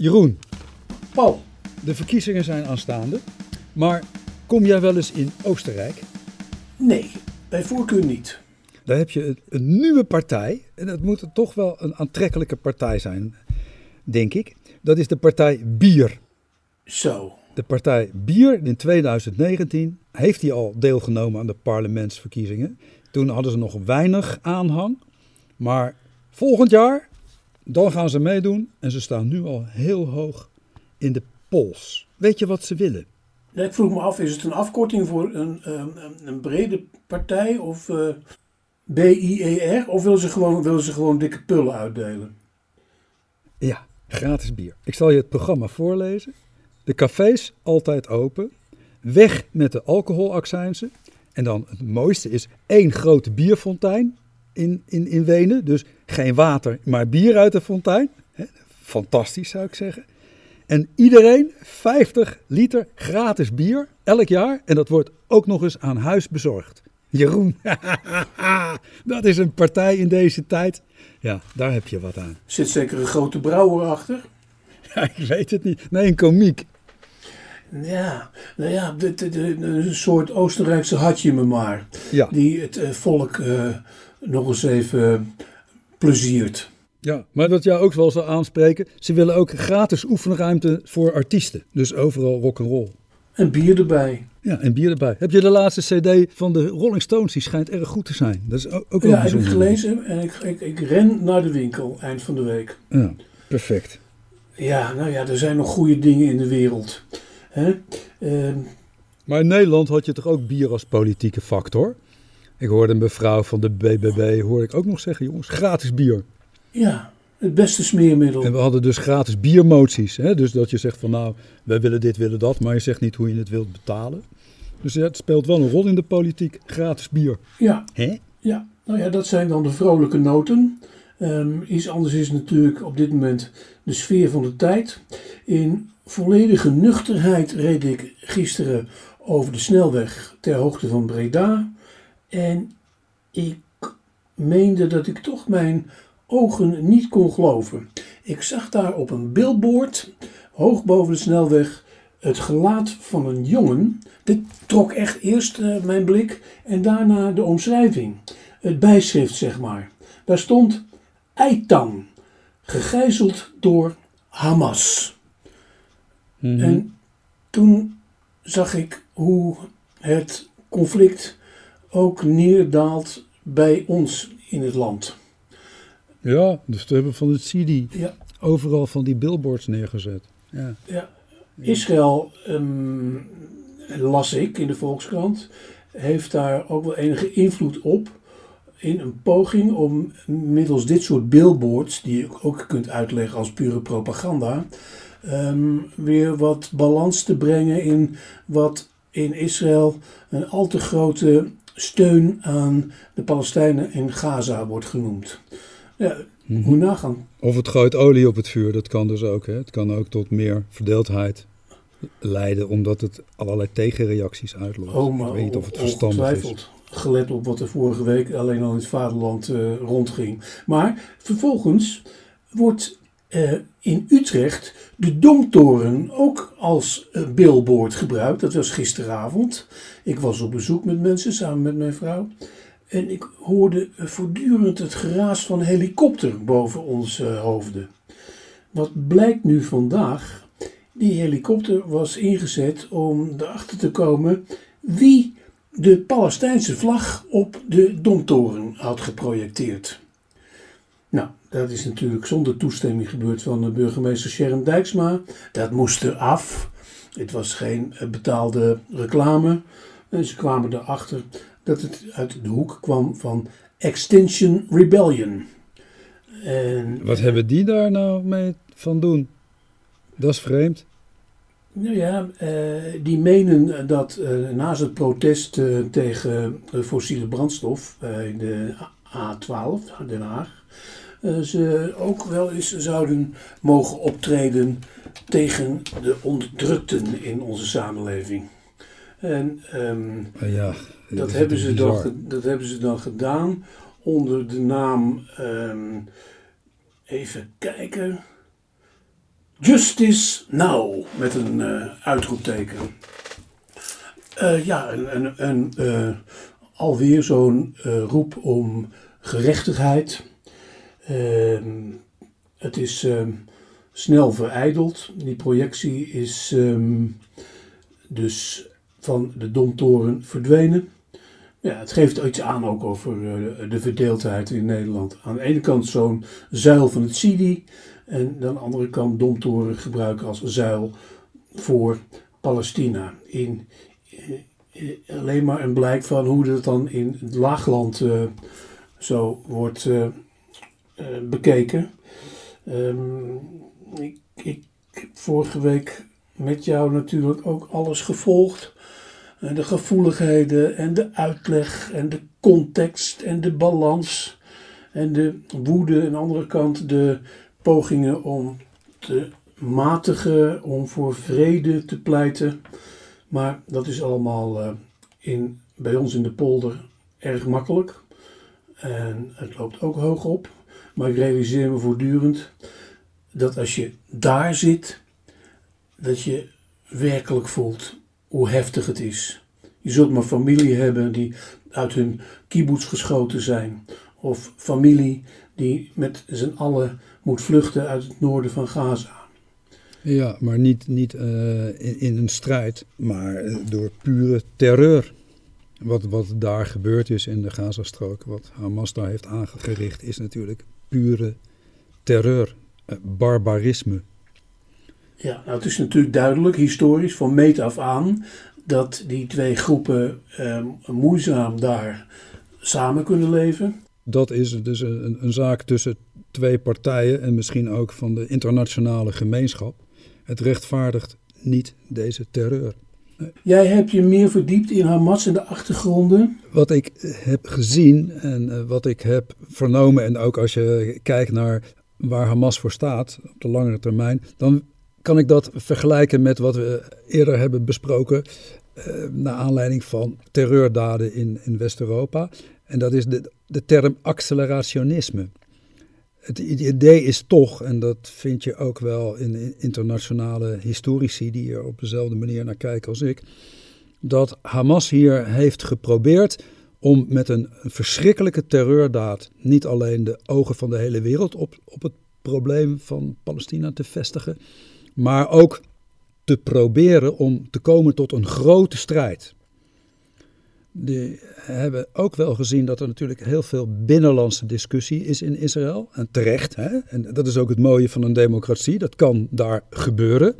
Jeroen, Paul, de verkiezingen zijn aanstaande. Maar kom jij wel eens in Oostenrijk? nee, bij voorkeur niet. Daar heb je een, een nieuwe partij. En dat moet toch wel een aantrekkelijke partij zijn, denk ik. Dat is de partij Bier. Zo, De partij Bier in 2019 heeft hij al deelgenomen aan de parlementsverkiezingen. Toen hadden ze nog weinig aanhang. Maar volgend jaar, dan gaan ze meedoen. En ze staan nu al heel hoog in de polls. Weet je wat ze willen? Ik vroeg me af, is het een afkorting voor een, ehm, een, een brede partij of eh BIER? Of willen ze, gewoon, willen ze gewoon dikke pullen uitdelen? Ja, gratis bier. Ik zal je het programma voorlezen. De cafés altijd open. Weg met de alcoholaccijnsen. En dan het mooiste is één grote bierfontein in, in, in Wenen. Dus geen water, maar bier uit de fontein. Fantastisch zou ik zeggen. En iedereen 50 liter gratis bier elk jaar. En dat wordt ook nog eens aan huis bezorgd. Jeroen, dat is een partij in deze tijd. Ja, daar heb je wat aan. Zit zeker een grote brouwer achter? Ja, ik weet het niet. Nee, een komiek. Ja, nou ja, dit- dit- dit- een soort Oostenrijkse hadje me maar. Ja. Die het eh, volk eh, nog eens even pleziert. ja, maar wat jou ook wel zal aanspreken, ze willen ook gratis oefenruimte voor artiesten. Dus overal rock'n'roll. En bier erbij. Ja, en bier erbij. Heb je de laatste cd van de Rolling Stones? Die schijnt erg goed te zijn. Dat is ook, ook wel Ja, heb ik gelezen en ik, ik, ik ren naar de winkel eind van de week. Ja, perfect. Ja, nou ja, er zijn nog goede dingen in de wereld. Hè? Ehm, Maar in Nederland had je toch ook bier als politieke factor? Ik hoorde een mevrouw van de BBB, hoor ik ook nog zeggen, jongens, gratis bier. ja, het beste smeermiddel. En we hadden dus gratis biermoties. Hè? Dus dat je zegt van nou, wij willen dit, willen dat, maar je zegt niet hoe je het wilt betalen. Dus ja, het speelt wel een rol in de politiek, gratis bier. Ja, Hè? ja, nou ja, dat zijn dan de vrolijke noten. Ehm, iets anders is natuurlijk op dit moment de sfeer van de tijd. In volledige nuchterheid reed ik gisteren over de snelweg ter hoogte van Breda. En ik meende dat ik toch mijn ogen niet kon geloven. Ik zag daar op een billboard, hoog boven de snelweg, het gelaat van een jongen. Dit trok echt eerst eh, mijn blik en daarna de omschrijving. Het bijschrift, zeg maar. Daar stond Eitan, gegijzeld door Hamas. Mhm. En toen zag ik hoe het conflict ook neerdaalt bij ons in het land. Ja, dus we hebben van het CD Ja, overal van die billboards neergezet. Ja. ja. Israël, ehm, las ik in de Volkskrant, heeft daar ook wel enige invloed op. In een poging om middels dit soort billboards, die je ook kunt uitleggen als pure propaganda, ehm, weer wat balans te brengen in wat in Israël een al te grote steun aan de Palestijnen in Gaza wordt genoemd. Ja, Mhm. hoe nagaan. Of het gooit olie op het vuur, dat kan dus ook. Hè? Het kan ook tot meer verdeeldheid leiden, omdat het allerlei tegenreacties uitlokt. Oh, maar Ik weet niet of het verstandig is. Gelet op wat er vorige week alleen al in het vaderland eh, rondging. Maar vervolgens wordt eh, in Utrecht de Domtoren ook als eh, billboard gebruikt. Dat was gisteravond. Ik was op bezoek met mensen samen met mijn vrouw. En ik hoorde eh, voortdurend het geraas van een helikopter boven onze hoofden. Wat blijkt nu vandaag? Die helikopter was ingezet om erachter te komen wie de Palestijnse vlag op de Domtoren had geprojecteerd. Nou, dat is natuurlijk zonder toestemming gebeurd van de burgemeester Sharon Dijksma. Dat moest er af. Het was geen eh, betaalde reclame. En ze kwamen erachter dat het uit de hoek kwam van Extinction Rebellion. En Wat hebben die daar nou mee van doen? Dat is vreemd. Nou ja, eh, die menen dat eh, naast het protest eh, tegen eh, fossiele brandstof eh, in de A12, Den Haag, eh, ze ook wel eens zouden mogen optreden tegen de onderdrukten in onze samenleving. En ehm, Eh, ja, dat, hebben ze bizar. dan, dat hebben ze dan gedaan onder de naam, ehm, even kijken, Justice now, met een uh, uitroepteken. Uh, ja, een, een, een alweer zo'n roep om gerechtigheid. Ehm, het is ehm, snel verijdeld. Die projectie is ehm, dus van de Domtoren verdwenen. Ja, het geeft iets aan ook over uh, de verdeeldheid in Nederland. Aan de ene kant zo'n zuil van het Sidi. En aan de andere kant Domtoren gebruiken als zuil voor Palestina. In, uh, alleen maar een blijk van hoe dat dan in het laagland uh, zo wordt bekeken. Um, ik, ik heb vorige week met jou natuurlijk ook alles gevolgd. De gevoeligheden en de uitleg en de context en de balans. En de woede aan de andere kant de pogingen om te matigen, om voor vrede te pleiten. Maar dat is allemaal uh, in, bij ons in de polder erg makkelijk. En het loopt ook hoog op. Maar ik realiseer me voortdurend dat als je daar zit, dat je werkelijk voelt hoe heftig het is. Je zult maar familie hebben die uit hun kibbutz geschoten zijn. Of familie die met z'n allen moet vluchten uit het noorden van Gaza. Ja, maar niet, niet in, in, een strijd, maar eh, door pure terreur. Wat, wat daar gebeurd is in de Gazastrook, wat Hamas daar heeft aangericht, is natuurlijk pure terreur, uh, barbarisme. Ja, nou, het is natuurlijk duidelijk, historisch, van meet af aan, dat die twee groepen eh, moeizaam daar samen kunnen leven. Dat is dus een, een zaak tussen twee partijen en misschien ook van de internationale gemeenschap. Het rechtvaardigt niet deze terreur. Jij hebt je meer verdiept in Hamas en de achtergronden. Wat ik heb gezien en uh, wat ik heb vernomen, en ook als je kijkt naar waar Hamas voor staat op de langere termijn, dan kan ik dat vergelijken met wat we eerder hebben besproken. Uh, naar aanleiding van terreurdaden in, in West-Europa. En dat is de, de term accelerationisme. Het idee is toch, en dat vind je ook wel in internationale historici die er op dezelfde manier naar kijken als ik, dat Hamas hier heeft geprobeerd om met een verschrikkelijke terreurdaad niet alleen de ogen van de hele wereld op, op het probleem van Palestina te vestigen, maar ook te proberen om te komen tot een grote strijd. Die hebben ook wel gezien dat er natuurlijk heel veel binnenlandse discussie is in Israël. En terecht, hè? en dat is ook het mooie van een democratie, dat kan daar gebeuren.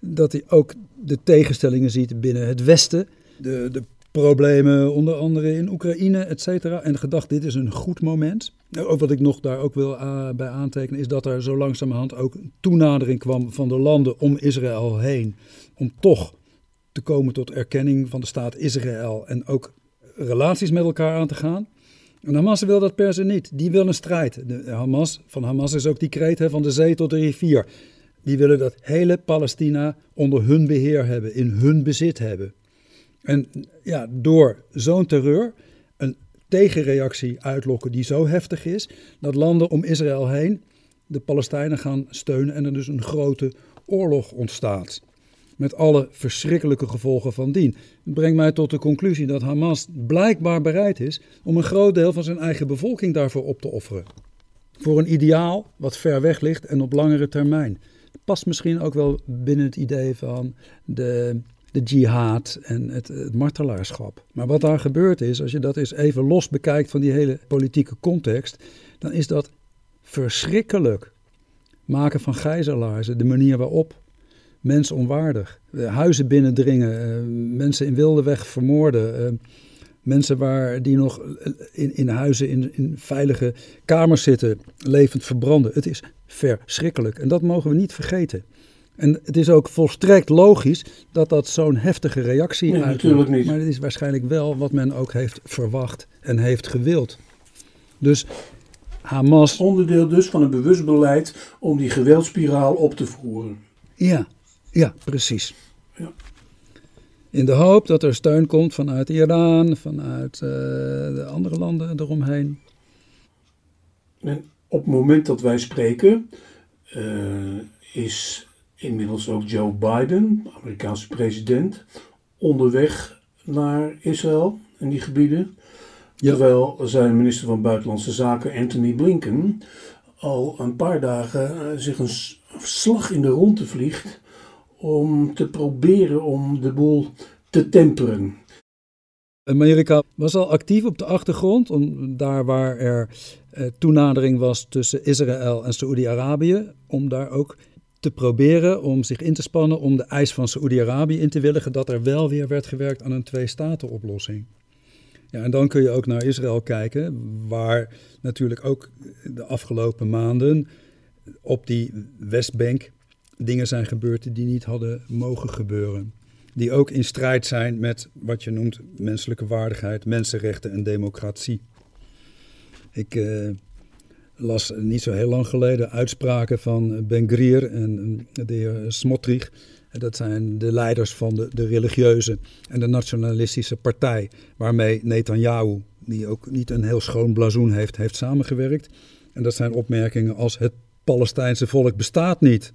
Dat hij ook de tegenstellingen ziet binnen het Westen. De, de problemen onder andere in Oekraïne, et cetera. En gedacht, dit is een goed moment. Nou, ook wat ik nog daar ook wil uh, bij aantekenen, is dat er zo langzamerhand ook toenadering kwam van de landen om Israël heen. Om toch te komen tot erkenning van de staat Israël en ook relaties met elkaar aan te gaan. En Hamas wil dat per se niet. Die wil een strijd. De Hamas, van Hamas is ook die kreet van de zee tot de rivier. Die willen dat hele Palestina onder hun beheer hebben, in hun bezit hebben. En ja, door zo'n terreur een tegenreactie uitlokken die zo heftig is, dat landen om Israël heen de Palestijnen gaan steunen en er dus een grote oorlog ontstaat. Met alle verschrikkelijke gevolgen van dien. Brengt mij tot de conclusie dat Hamas blijkbaar bereid is om een groot deel van zijn eigen bevolking daarvoor op te offeren. Voor een ideaal wat ver weg ligt en op langere termijn. Past misschien ook wel binnen het idee van de de jihad en het, het, martelaarschap. Maar wat daar gebeurd is, als je dat eens even los bekijkt van die hele politieke context, dan is dat verschrikkelijk. Maken van gijzelaars, de manier waarop mensen onwaardig, huizen binnendringen, eh, mensen in wilde weg vermoorden, eh, mensen waar die nog in, in huizen in, in veilige kamers zitten, levend verbranden. Het is verschrikkelijk en dat mogen we niet vergeten. En het is ook volstrekt logisch dat dat zo'n heftige reactie nee, natuurlijk niet. Maar het is waarschijnlijk wel wat men ook heeft verwacht en heeft gewild. Dus Hamas... Onderdeel dus van een bewust beleid om die geweldspiraal op te voeren. Ja, ja precies. Ja. In de hoop dat er steun komt vanuit Iran, vanuit uh, de andere landen eromheen. En op het moment dat wij spreken, is inmiddels ook Joe Biden, Amerikaanse president, onderweg naar Israël en die gebieden. Terwijl zijn minister van Buitenlandse Zaken, Anthony Blinken, al een paar dagen zich een slag in de ronde vliegt om te proberen om de boel te temperen. Amerika was al actief op de achtergrond, om, daar waar er eh, toenadering was tussen Israël en Saoedi-Arabië, om daar ook te proberen om zich in te spannen om de eis van Saoedi-Arabië in te willigen dat er wel weer werd gewerkt aan een twee-staten-oplossing. Ja, en dan kun je ook naar Israël kijken, waar natuurlijk ook de afgelopen maanden op die Westbank dingen zijn gebeurd die niet hadden mogen gebeuren. Die ook in strijd zijn met wat je noemt menselijke waardigheid, mensenrechten en democratie. Ik uh, las niet zo heel lang geleden uitspraken van Ben Grier en de heer Smotrich. Dat zijn de leiders van de, de religieuze en de nationalistische partij, waarmee Netanyahu, die ook niet een heel schoon blazoen heeft, heeft samengewerkt. En dat zijn opmerkingen als het Palestijnse volk bestaat niet.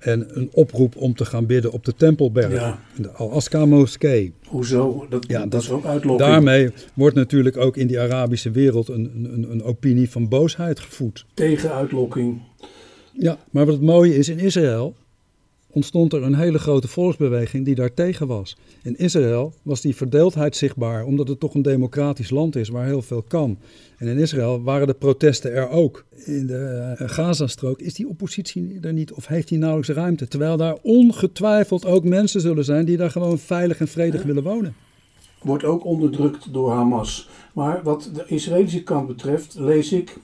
En een oproep om te gaan bidden op de Tempelberg, ja. de Al-Aqsa moskee. Hoezo? Dat, ja, dat, is ook uitlokking. Daarmee wordt natuurlijk ook in die Arabische wereld een, een, een opinie van boosheid gevoed. Tegen uitlokking. Ja, maar wat het mooie is in Israël, ontstond er een hele grote volksbeweging die daartegen was. In Israël was die verdeeldheid zichtbaar, omdat het toch een democratisch land is waar heel veel kan. En in Israël waren de protesten er ook. In de eh, Gazastrook is die oppositie er niet of heeft die nauwelijks ruimte. Terwijl daar ongetwijfeld ook mensen zullen zijn die daar gewoon veilig en vredig willen wonen. Wordt ook onderdrukt door Hamas. Maar wat de Israëlische kant betreft, lees ik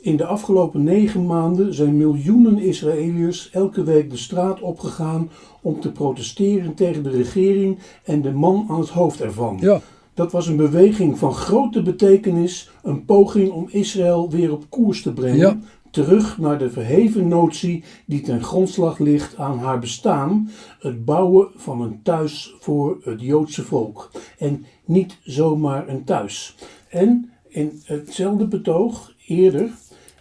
in de afgelopen negen maanden zijn miljoenen Israëliërs elke week de straat opgegaan om te protesteren tegen de regering en de man aan het hoofd ervan. Ja. Dat was een beweging van grote betekenis, een poging om Israël weer op koers te brengen. Terug naar de verheven notie die ten grondslag ligt aan haar bestaan: het bouwen van een thuis voor het Joodse volk. En niet zomaar een thuis. En in hetzelfde betoog eerder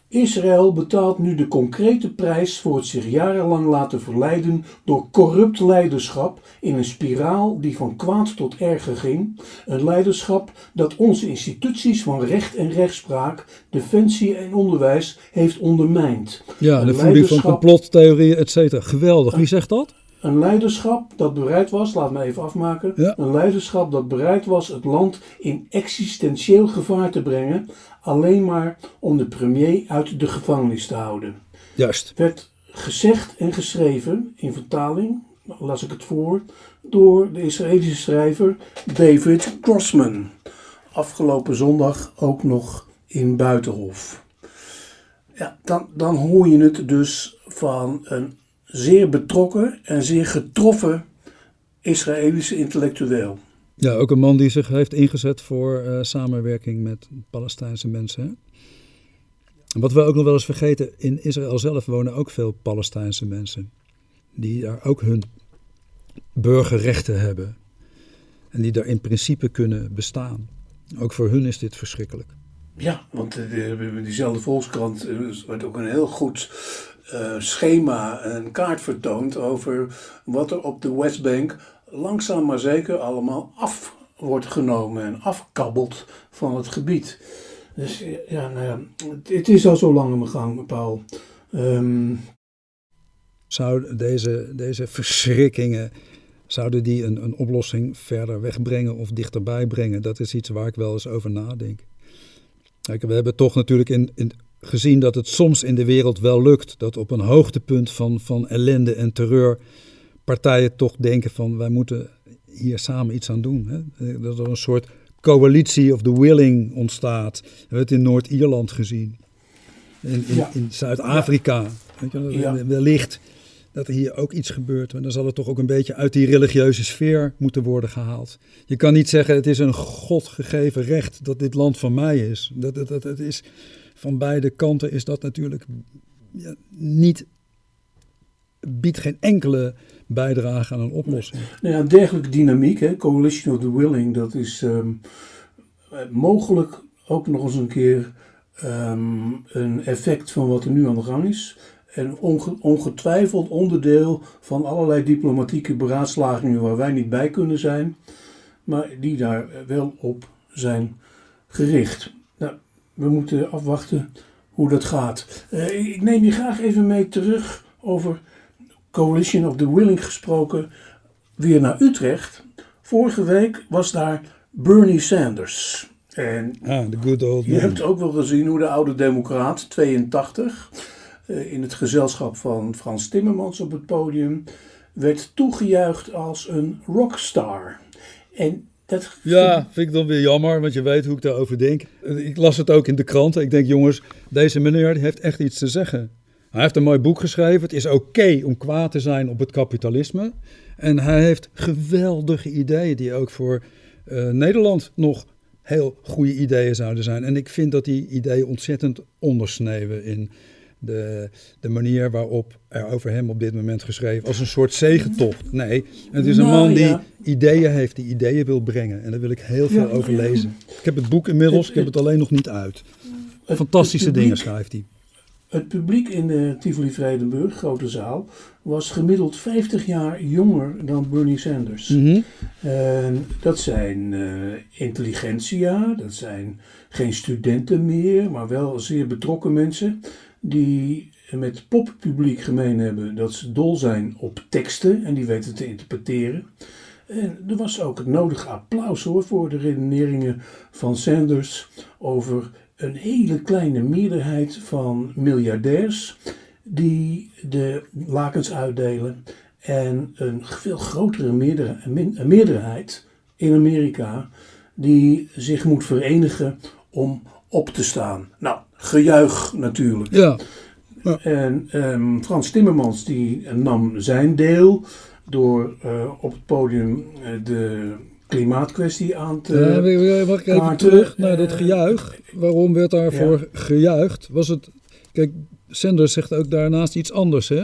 Israël betaalt nu de concrete prijs voor het zich jarenlang laten verleiden door corrupt leiderschap in een spiraal die van kwaad tot erger ging. Een leiderschap dat onze instituties van recht en rechtspraak, defensie en onderwijs heeft ondermijnd. Ja, de voeding van complottheorieën, et cetera. Geweldig. Wie zegt dat? Een leiderschap dat bereid was, laat me even afmaken. Een leiderschap dat bereid was het land in existentieel gevaar te brengen. Alleen maar om de premier uit de gevangenis te houden. Juist. Werd gezegd en geschreven in vertaling, las ik het voor, door de Israëlische schrijver David Grossman. Afgelopen zondag ook nog in Buitenhof. Ja, dan, dan hoor je het dus van een zeer betrokken en zeer getroffen Israëlische intellectueel. Ja, ook een man die zich heeft ingezet voor uh, samenwerking met Palestijnse mensen. Hè? Wat we ook nog wel eens vergeten, in Israël zelf wonen ook veel Palestijnse mensen. Die daar ook hun burgerrechten hebben. En die daar in principe kunnen bestaan. Ook voor hun is dit verschrikkelijk. Ja, want uh, diezelfde Volkskrant uh, werd ook een heel goed uh, schema, een kaart vertoond over wat er op de Westbank langzaam maar zeker allemaal af wordt genomen en afkabbelt van het gebied. Dus ja, nou ja het, is al zo lang in mijn gang, Paul. Um... Zou deze, deze verschrikkingen, zouden die een, een oplossing verder wegbrengen of dichterbij brengen? Dat is iets waar ik wel eens over nadenk. Kijk, we hebben toch natuurlijk in, in gezien dat het soms in de wereld wel lukt. Dat op een hoogtepunt van, van ellende en terreur partijen toch denken van wij moeten hier samen iets aan doen. Hè? Dat er een soort coalitie of the willing ontstaat. We hebben het in Noord-Ierland gezien. In, in, in Zuid-Afrika. Ja. Wellicht dat er hier ook iets gebeurt. Maar dan zal het toch ook een beetje uit die religieuze sfeer moeten worden gehaald. Je kan niet zeggen het is een God gegeven recht dat dit land van mij is. Dat, dat, dat, het is van beide kanten is dat natuurlijk ja, niet, biedt geen enkele bijdrage aan een oplossing. Nou ja, dergelijke dynamiek, hè, coalition of the willing, dat is ehm, mogelijk ook nog eens een keer ehm, een effect van wat er nu aan de gang is. En ongetwijfeld onderdeel van allerlei diplomatieke beraadslagingen waar wij niet bij kunnen zijn, maar die daar wel op zijn gericht. We moeten afwachten hoe dat gaat. Uh, ik neem je graag even mee terug over Coalition of the Willing gesproken, weer naar Utrecht. Vorige week was daar Bernie Sanders. En ah, the good old je hebt ook wel gezien hoe de oude democraat, 82, eh, in het gezelschap van Frans Timmermans op het podium, werd toegejuicht als een rockstar. En dat ja, vind ik dan weer jammer, want je weet hoe ik daarover denk. Ik las het ook in de kranten. Ik denk, jongens, deze meneer heeft echt iets te zeggen. Hij heeft een mooi boek geschreven. Het is oké om kwaad te zijn op het kapitalisme. En hij heeft geweldige ideeën die ook voor uh, Nederland nog heel goede ideeën zouden zijn. En ik vind dat die ideeën ontzettend ondersneeuwen in de, de manier waarop er over hem op dit moment geschreven als een soort zegentocht. Nee, het is een nou, man die ideeën heeft, die ideeën wil brengen. En daar wil ik heel veel over lezen. Ik heb het boek inmiddels, ik heb het alleen nog niet uit. Fantastische dingen schrijft hij. Het publiek in de Tivoli Vredenburg, grote zaal, was gemiddeld 50 jaar jonger dan Bernie Sanders. Mhm. En dat zijn uh, intelligentsia, dat zijn geen studenten meer, maar wel zeer betrokken mensen die met poppubliek gemeen hebben dat ze dol zijn op teksten en die weten te interpreteren. En er was ook het nodige applaus hoor voor de redeneringen van Sanders over een hele kleine meerderheid van miljardairs die de lakens uitdelen en een veel grotere meerderheid in Amerika die zich moet verenigen om op te staan. Nou, gejuich natuurlijk. Ja. En um, Frans Timmermans die nam zijn deel door uh, op het podium uh, de klimaatkwestie aan te ja, mag ik even terug naar dat gejuich. Waarom werd daarvoor ja. gejuicht? Was het, kijk, Sanders zegt ook daarnaast iets anders, hè?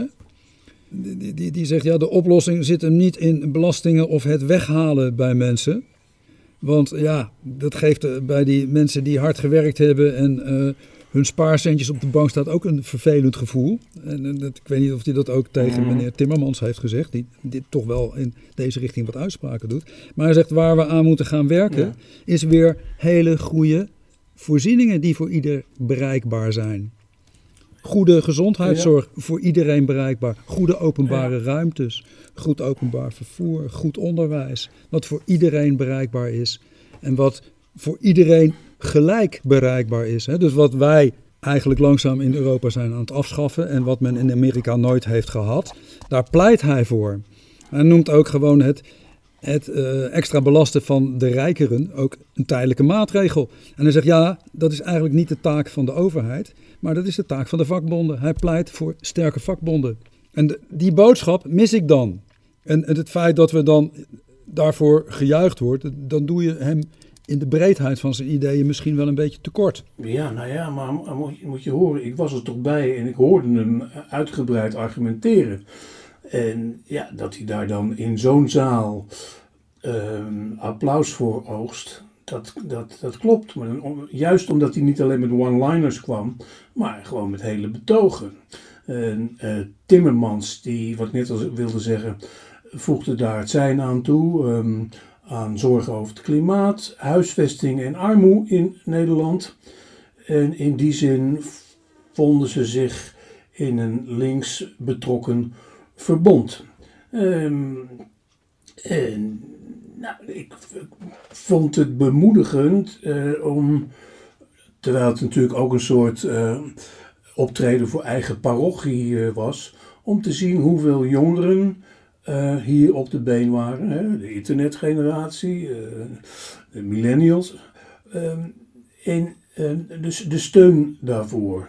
Die, die, die zegt, ja, de oplossing zit hem niet in belastingen of het weghalen bij mensen. Want ja, dat geeft bij die mensen die hard gewerkt hebben en uh, hun spaarcentjes op de bank staat ook een vervelend gevoel. En, dat, ik weet niet of hij dat ook tegen mhm. meneer Timmermans heeft gezegd, die dit toch wel in deze richting wat uitspraken doet. Maar hij zegt waar we aan moeten gaan werken, is weer hele goede voorzieningen die voor ieder bereikbaar zijn. Goede gezondheidszorg voor iedereen bereikbaar. Goede openbare ruimtes. Goed openbaar vervoer. Goed onderwijs. Wat voor iedereen bereikbaar is. En wat voor iedereen gelijk bereikbaar is. Dus wat wij eigenlijk langzaam in Europa zijn aan het afschaffen en wat men in Amerika nooit heeft gehad, daar pleit hij voor. Hij noemt ook gewoon het, het uh, extra belasten van de rijkeren ook een tijdelijke maatregel. En hij zegt ja, dat is eigenlijk niet de taak van de overheid, maar dat is de taak van de vakbonden. Hij pleit voor sterke vakbonden. En die boodschap mis ik dan. En, en het feit dat we dan daarvoor gejuicht wordt, dan doe je hem in de breedheid van zijn ideeën misschien wel een beetje tekort. Ja, nou ja, maar moet je, moet je horen, ik was er toch bij en ik hoorde hem uitgebreid argumenteren. En ja, dat hij daar dan in zo'n zaal um, applaus voor oogst, dat, dat, dat klopt. Maar juist omdat hij niet alleen met one-liners kwam, maar gewoon met hele betogen. En, uh, Timmermans, die, wat net al wilde zeggen, voegde daar het zijn aan toe. Um, aan zorgen over het klimaat, huisvesting en armoede in Nederland. En in die zin vonden ze zich in een links betrokken verbond. Um, en nou, ik vond het bemoedigend uh, om, terwijl het natuurlijk ook een soort uh, optreden voor eigen parochie uh, was, om te zien hoeveel jongeren uh, hier op de been waren. Hè? De internetgeneratie, uh, de millennials. Uh, en dus de steun daarvoor.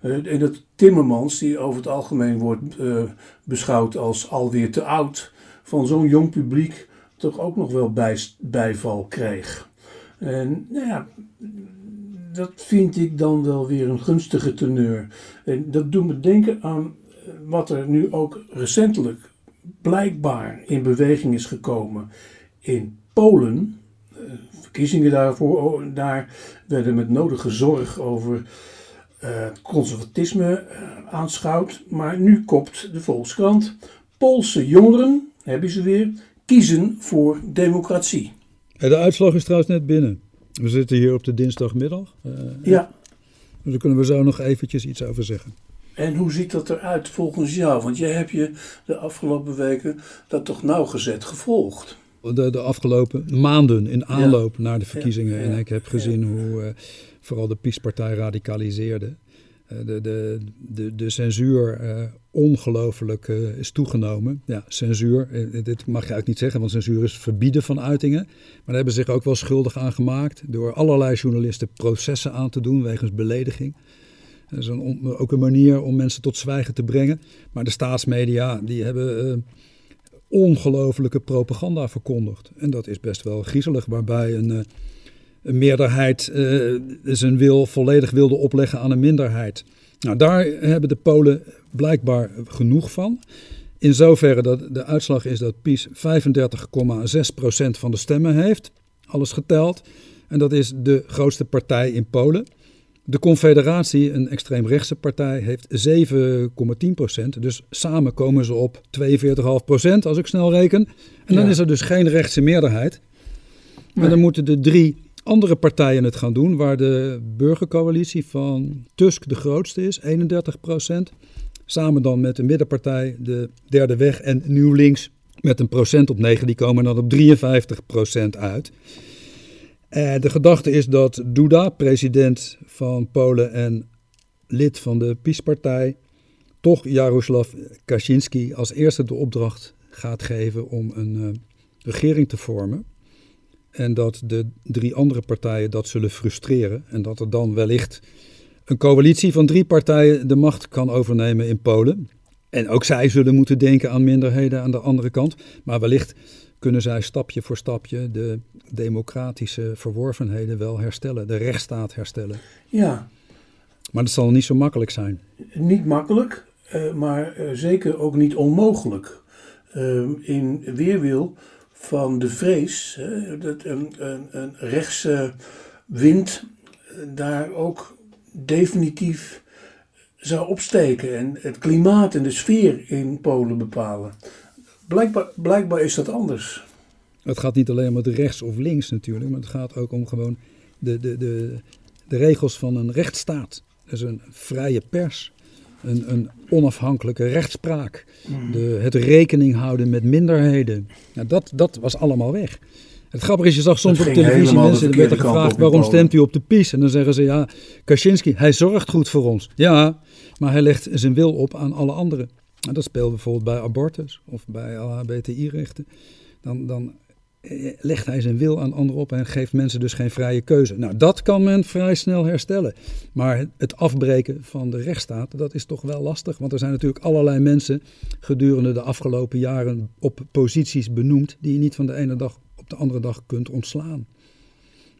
en dat Timmermans, die over het algemeen wordt beschouwd als alweer te oud, van zo'n jong publiek toch ook nog wel bij, bijval kreeg. En nou ja, dat vind ik dan wel weer een gunstige teneur. En dat doet me denken aan wat er nu ook recentelijk blijkbaar in beweging is gekomen in Polen. Eh, verkiezingen daarvoor, oh, daar werden met nodige zorg over uh, conservatisme uh, aanschouwt. Maar nu kopt de Volkskrant. Poolse jongeren, hebben ze weer, kiezen voor democratie. De uitslag is trouwens net binnen. We zitten hier op de dinsdagmiddag. Uh, ja. Dus daar kunnen we zo nog eventjes iets over zeggen. En hoe ziet dat eruit volgens jou? Want jij hebt je de afgelopen weken dat toch nauwgezet gevolgd. De, de afgelopen maanden in aanloop naar de verkiezingen. En ik heb gezien hoe uh, vooral de PiS-partij radicaliseerde. Uh, de, de, de, de censuur uh, ongelooflijk is toegenomen. Ja, censuur, dit mag je eigenlijk niet zeggen, want censuur is verbieden van uitingen. Maar daar hebben ze zich ook wel schuldig aan gemaakt door allerlei journalisten processen aan te doen wegens belediging. Dat is een, ook een manier om mensen tot zwijgen te brengen. Maar de staatsmedia die hebben uh, ongelofelijke propaganda verkondigd. En dat is best wel griezelig, waarbij een, uh, een meerderheid uh, zijn wil volledig wilde opleggen aan een minderheid. Nou, daar hebben de Polen blijkbaar genoeg van. In zoverre dat de uitslag is dat PiS 35,6% van de stemmen heeft, alles geteld. En dat is de grootste partij in Polen. De Confederatie, een extreemrechtse partij, heeft 7,10%. Dus samen komen ze op 42,5% als ik snel reken. En dan is er dus geen rechtse meerderheid. Maar dan moeten de drie andere partijen het gaan doen, waar de burgercoalitie van Tusk de grootste is, 31%. Samen dan met de middenpartij, de Derde Weg en Nieuw Links met een procent op 9, die komen dan op 53% uit. Uh, de gedachte is dat Duda, president van Polen en lid van de PiS-partij, toch Jaroslav Kaczynski als eerste de opdracht gaat geven om een uh, regering te vormen. En dat de drie andere partijen dat zullen frustreren. En dat er dan wellicht een coalitie van drie partijen de macht kan overnemen in Polen. En ook zij zullen moeten denken aan minderheden aan de andere kant. Maar wellicht kunnen zij stapje voor stapje de democratische verworvenheden wel herstellen, de rechtsstaat herstellen. Ja. Maar dat zal niet zo makkelijk zijn. Niet makkelijk, uh, maar uh, zeker ook niet onmogelijk. Uh, in weerwil van de vrees dat een, een, een rechtse wind daar ook definitief zou opsteken en het klimaat en de sfeer in Polen bepalen. Blijkbaar, blijkbaar is dat anders. Het gaat niet alleen om het rechts of links natuurlijk, maar het gaat ook om gewoon de, de, de, de regels van een rechtsstaat. Dus een vrije pers, een, een onafhankelijke rechtspraak, mm. de, het rekening houden met minderheden. Nou, dat, dat was allemaal weg. Het grappige is, je zag soms op televisie mensen, er werd er gevraagd waarom stemt u op de PiS? En dan zeggen ze, ja, Kaczynski, hij zorgt goed voor ons. Ja, maar hij legt zijn wil op aan alle anderen. Dat speelt bijvoorbeeld bij abortus of bij LHBTI-rechten. Dan, dan eh, legt hij zijn wil aan anderen op en geeft mensen dus geen vrije keuze. Nou, dat kan men vrij snel herstellen. Maar het afbreken van de rechtsstaat, dat is toch wel lastig. Want er zijn natuurlijk allerlei mensen gedurende de afgelopen jaren op posities benoemd die je niet van de ene dag op de andere dag kunt ontslaan.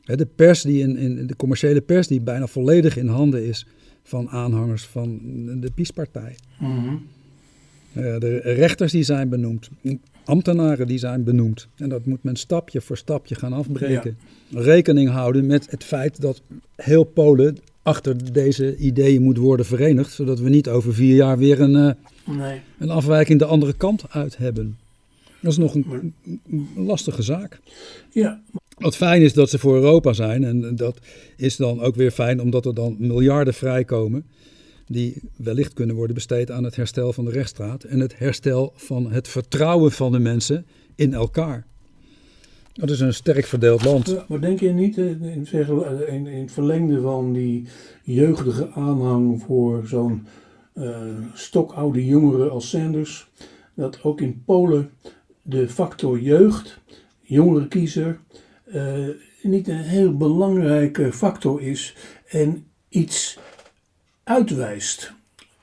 De pers, die in, in de commerciële pers, die bijna volledig in handen is van aanhangers van de PiS-partij. Mm de rechters die zijn benoemd, ambtenaren die zijn benoemd. En dat moet men stapje voor stapje gaan afbreken. Rekening houden met het feit dat heel Polen achter deze ideeën moet worden verenigd, zodat we niet over vier jaar weer een, uh, nee. een afwijking de andere kant uit hebben. Dat is nog een, een lastige zaak. Ja. Wat fijn is dat ze voor Europa zijn. En dat is dan ook weer fijn omdat er dan miljarden vrijkomen die wellicht kunnen worden besteed aan het herstel van de rechtsstaat en het herstel van het vertrouwen van de mensen in elkaar. Dat is een sterk verdeeld land. maar denk je niet, in, in, in het verlengde van die jeugdige aanhang voor zo'n uh, stokoude jongeren als Sanders, dat ook in Polen de factor jeugd, jongere kiezer, niet een heel belangrijke factor is en iets uitwijst,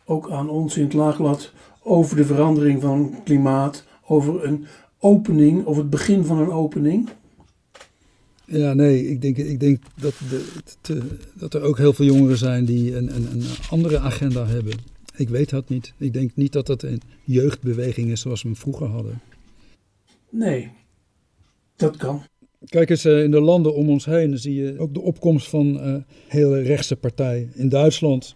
ook aan ons in het laagblad, over de verandering van klimaat, over een opening of het begin van een opening? Ja, nee, ik denk, ik denk dat, de, dat er ook heel veel jongeren zijn die een, een, een andere agenda hebben. Ik weet dat niet. Ik denk niet dat dat een jeugdbeweging is zoals we hem vroeger hadden. Nee, dat kan. Kijk eens, eh, in de landen om ons heen zie je ook de opkomst van eh, hele rechtse partijen. In Duitsland,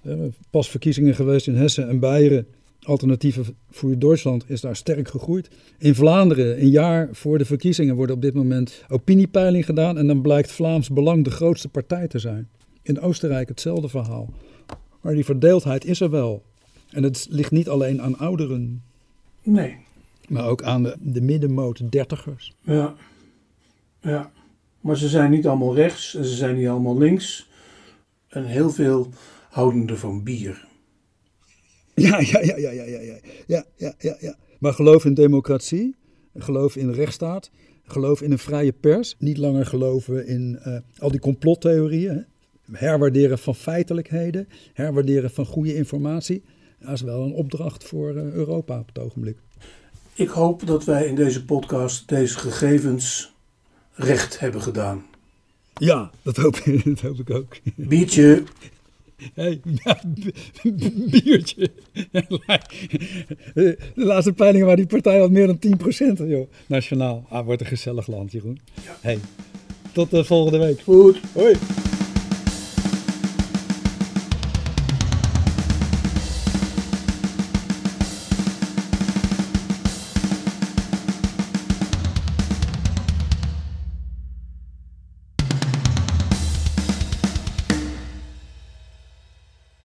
pas verkiezingen geweest in Hessen en Beieren. Alternatieven voor Duitsland is daar sterk gegroeid. In Vlaanderen, een jaar voor de verkiezingen, worden op dit moment opiniepeiling gedaan. En dan blijkt Vlaams Belang de grootste partij te zijn. In Oostenrijk hetzelfde verhaal. Maar die verdeeldheid is er wel. En het ligt niet alleen aan ouderen, Nee. maar ook aan de, de middenmoot dertigers. Ja. Ja. Maar ze zijn niet allemaal rechts en ze zijn niet allemaal links. En heel veel houden van bier. Ja, ja, ja, ja, ja, ja, ja, ja, ja, ja, ja. Maar geloof in democratie, geloof in de rechtsstaat, geloof in een vrije pers. Niet langer geloven in eh, al die complottheorieën. Hè. Herwaarderen van feitelijkheden, herwaarderen van goede informatie. Dat is wel een opdracht voor eh, Europa op het ogenblik. Ik hoop dat wij in deze podcast deze gegevens recht hebben gedaan. Ja, dat hoop, dat hoop ik ook. Biertje. Hey, ja, biertje. De laatste peilingen waar die partij had meer dan 10%. Joh. Nationaal. Ah, wordt een gezellig land, Jeroen. Hey, tot de volgende week. Goed. Hoi.